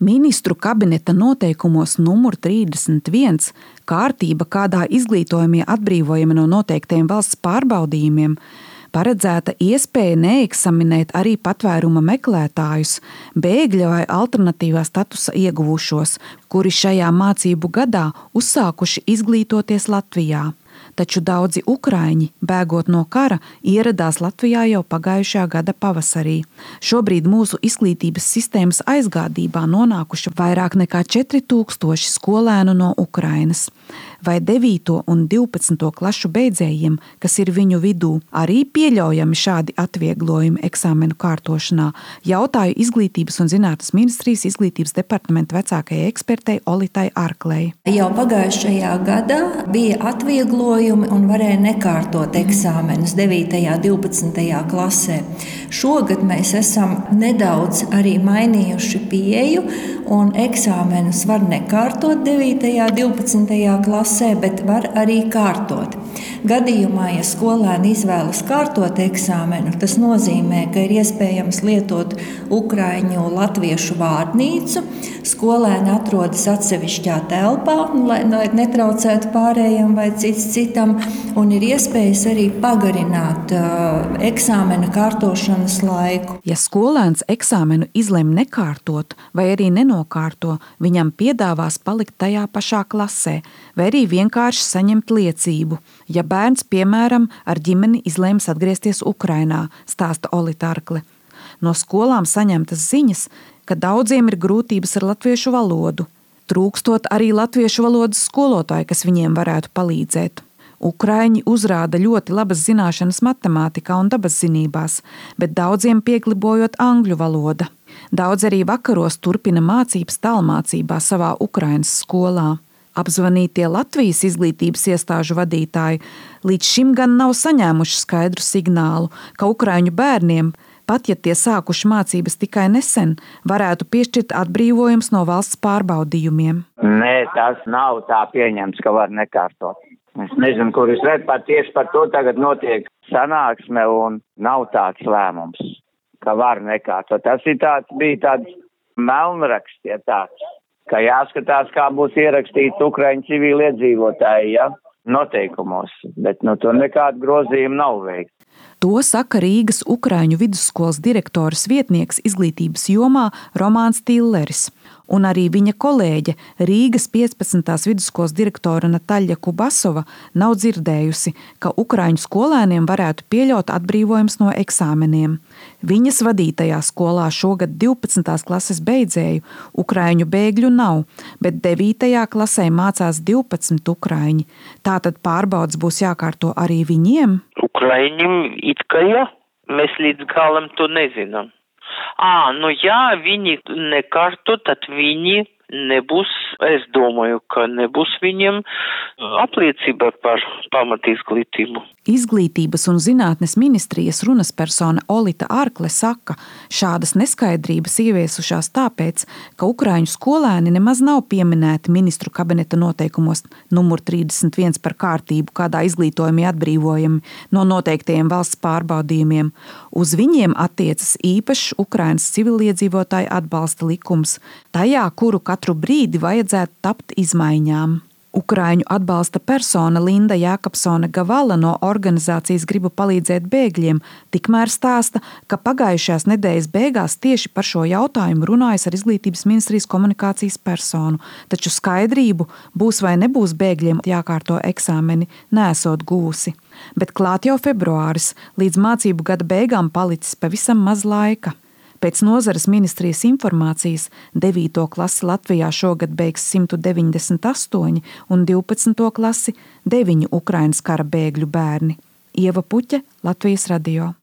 Ministru kabineta noteikumos numur 31 kārtība, kādā izglītojamie atbrīvojami no noteiktiem valsts pārbaudījumiem, paredzēta iespēja neeksaminēt arī patvēruma meklētājus, bēgļa vai alternatīvā statusa ieguvušos, kuri šajā mācību gadā uzsākuši izglītoties Latvijā taču daudzi ukrāņi, bēgot no kara, ieradās Latvijā jau pagājušā gada pavasarī. Šobrīd mūsu izglītības sistēmas aizgādībā nonākuši vairāk nekā 4000 skolēnu no Ukrainas vai 9. un 12. klašu beidzējiem, kas ir viņu vidū, arī pieļaujami šādi atvieglojumi eksāmenu kārtošanā, jautāju Izglītības un zinātnes ministrijas izglītības departamenta vecākajai ekspertei Olitai Arklei. Jau pagājušajā gadā bija atvieglojumi un varēja nekārtot eksāmenus 9. un 12. klasē. Šogad mēs esam nedaudz arī mainījuši pieeju, un eksāmenus var nekārtot 9. un 12. klasē klasē, bet var arī kārtot. Gadījumā, ja skolēni izvēlas kārtot eksāmenu, tas nozīmē, ka ir iespējams lietot ukraiņu latviešu vārnīcu. Skolēni atrodas atsevišķā telpā, lai, lai netraucētu pārējiem vai cits citam, un ir iespējas arī pagarināt uh, eksāmena kārtošanas laiku. Ja skolēns eksāmenu izlemj nekārtot vai arī nenokārto, viņam piedāvās palikt tajā pašā klasē, vai arī vienkārši saņemt liecību ja bērns, piemēram, ar ģimeni izlēms atgriezties Ukrajinā, stāsta Olitārkle. No skolām saņemtas ziņas, ka daudziem ir grūtības ar latviešu valodu, trūkstot arī latviešu valodas skolotāju, kas viņiem varētu palīdzēt. Ukraiņi uzrāda ļoti labas zināšanas matemātikā un dabas zinībās, bet daudziem pieklibojot angļu valoda. Daudz arī vakaros turpina mācības tālmācībā savā Ukraiņas skolā. Apzvanītie Latvijas izglītības iestāžu vadītāji līdz šim gan nav saņēmuši skaidru signālu, ka Ukrāņu bērniem, pat ja tie sākuši mācības tikai nesen, varētu piešķirt atbrīvojums no valsts pārbaudījumiem. Nē, tas nav tā pieņemts, ka var nekārtot. Es nezinu, kur es redzu, pat tieši par to tagad notiek sanāksme un nav tāds lēmums, ka var nekārtot. Tas ir tāds, bija tāds melnraksts, ja tāds ka jāskatās, kā būs ierakstīts Ukraiņu civiliedzīvotāji, ja, noteikumos, bet nu tur nekāda grozījuma nav veikta. To saka Rīgas Ukrāņu vidusskolas direktors vietnieks izglītības jomā Romāns Tilleris un arī viņa kolēģe Rīgas 15. vidusskolas direktore Nataļa Kubasova nav dzirdējusi, ka Ukrāņu skolēniem varētu pieļaut atbrīvojums no eksāmeniem. Viņas vadītajā skolā šogad 12. klases beidzēju Ukrāņu bēgļu nav, bet 9. klasē mācās 12 ukrāņi. Tātad pārbaudas būs jākārto arī viņiem? Ukrāņiem it kā jā, mēs līdz galam to nezinām. Ā, nu jā, viņi nekārto, tad viņi nebūs, es domāju, ka nebūs viņiem apliecība par pamatizglītību. Izglītības un zinātnes ministrijas runas persona Olita Arkle saka, šādas neskaidrības ieviesušās tāpēc, ka Ukrāņu skolēni nemaz nav pieminēti ministru kabineta noteikumos numur 31 par kārtību, kādā izglītojumi atbrīvojami no noteiktajiem valsts pārbaudījumiem. Uz viņiem attiecas īpašs Ukrainas civiliedzīvotāju atbalsta likums, tajā, kuru katru brīdi vajadzētu tapt izmaiņām. Ukrāņu atbalsta persona Linda Jākapsone Gavala no organizācijas Gribu palīdzēt bēgļiem tikmēr stāsta, ka pagājušās nedēļas beigās tieši par šo jautājumu runājas ar izglītības ministrijas komunikācijas personu, taču skaidrību būs vai nebūs bēgļiem jākārto eksāmeni, nesot gūsi. Bet klāt jau februāris, līdz mācību gada beigām palicis pavisam maz laika. Pēc nozares ministrijas informācijas 9. klasi Latvijā šogad beigs 198 un 12. klasi 9 Ukraiņas kara bēgļu bērni. Ieva Puķa, Latvijas radio.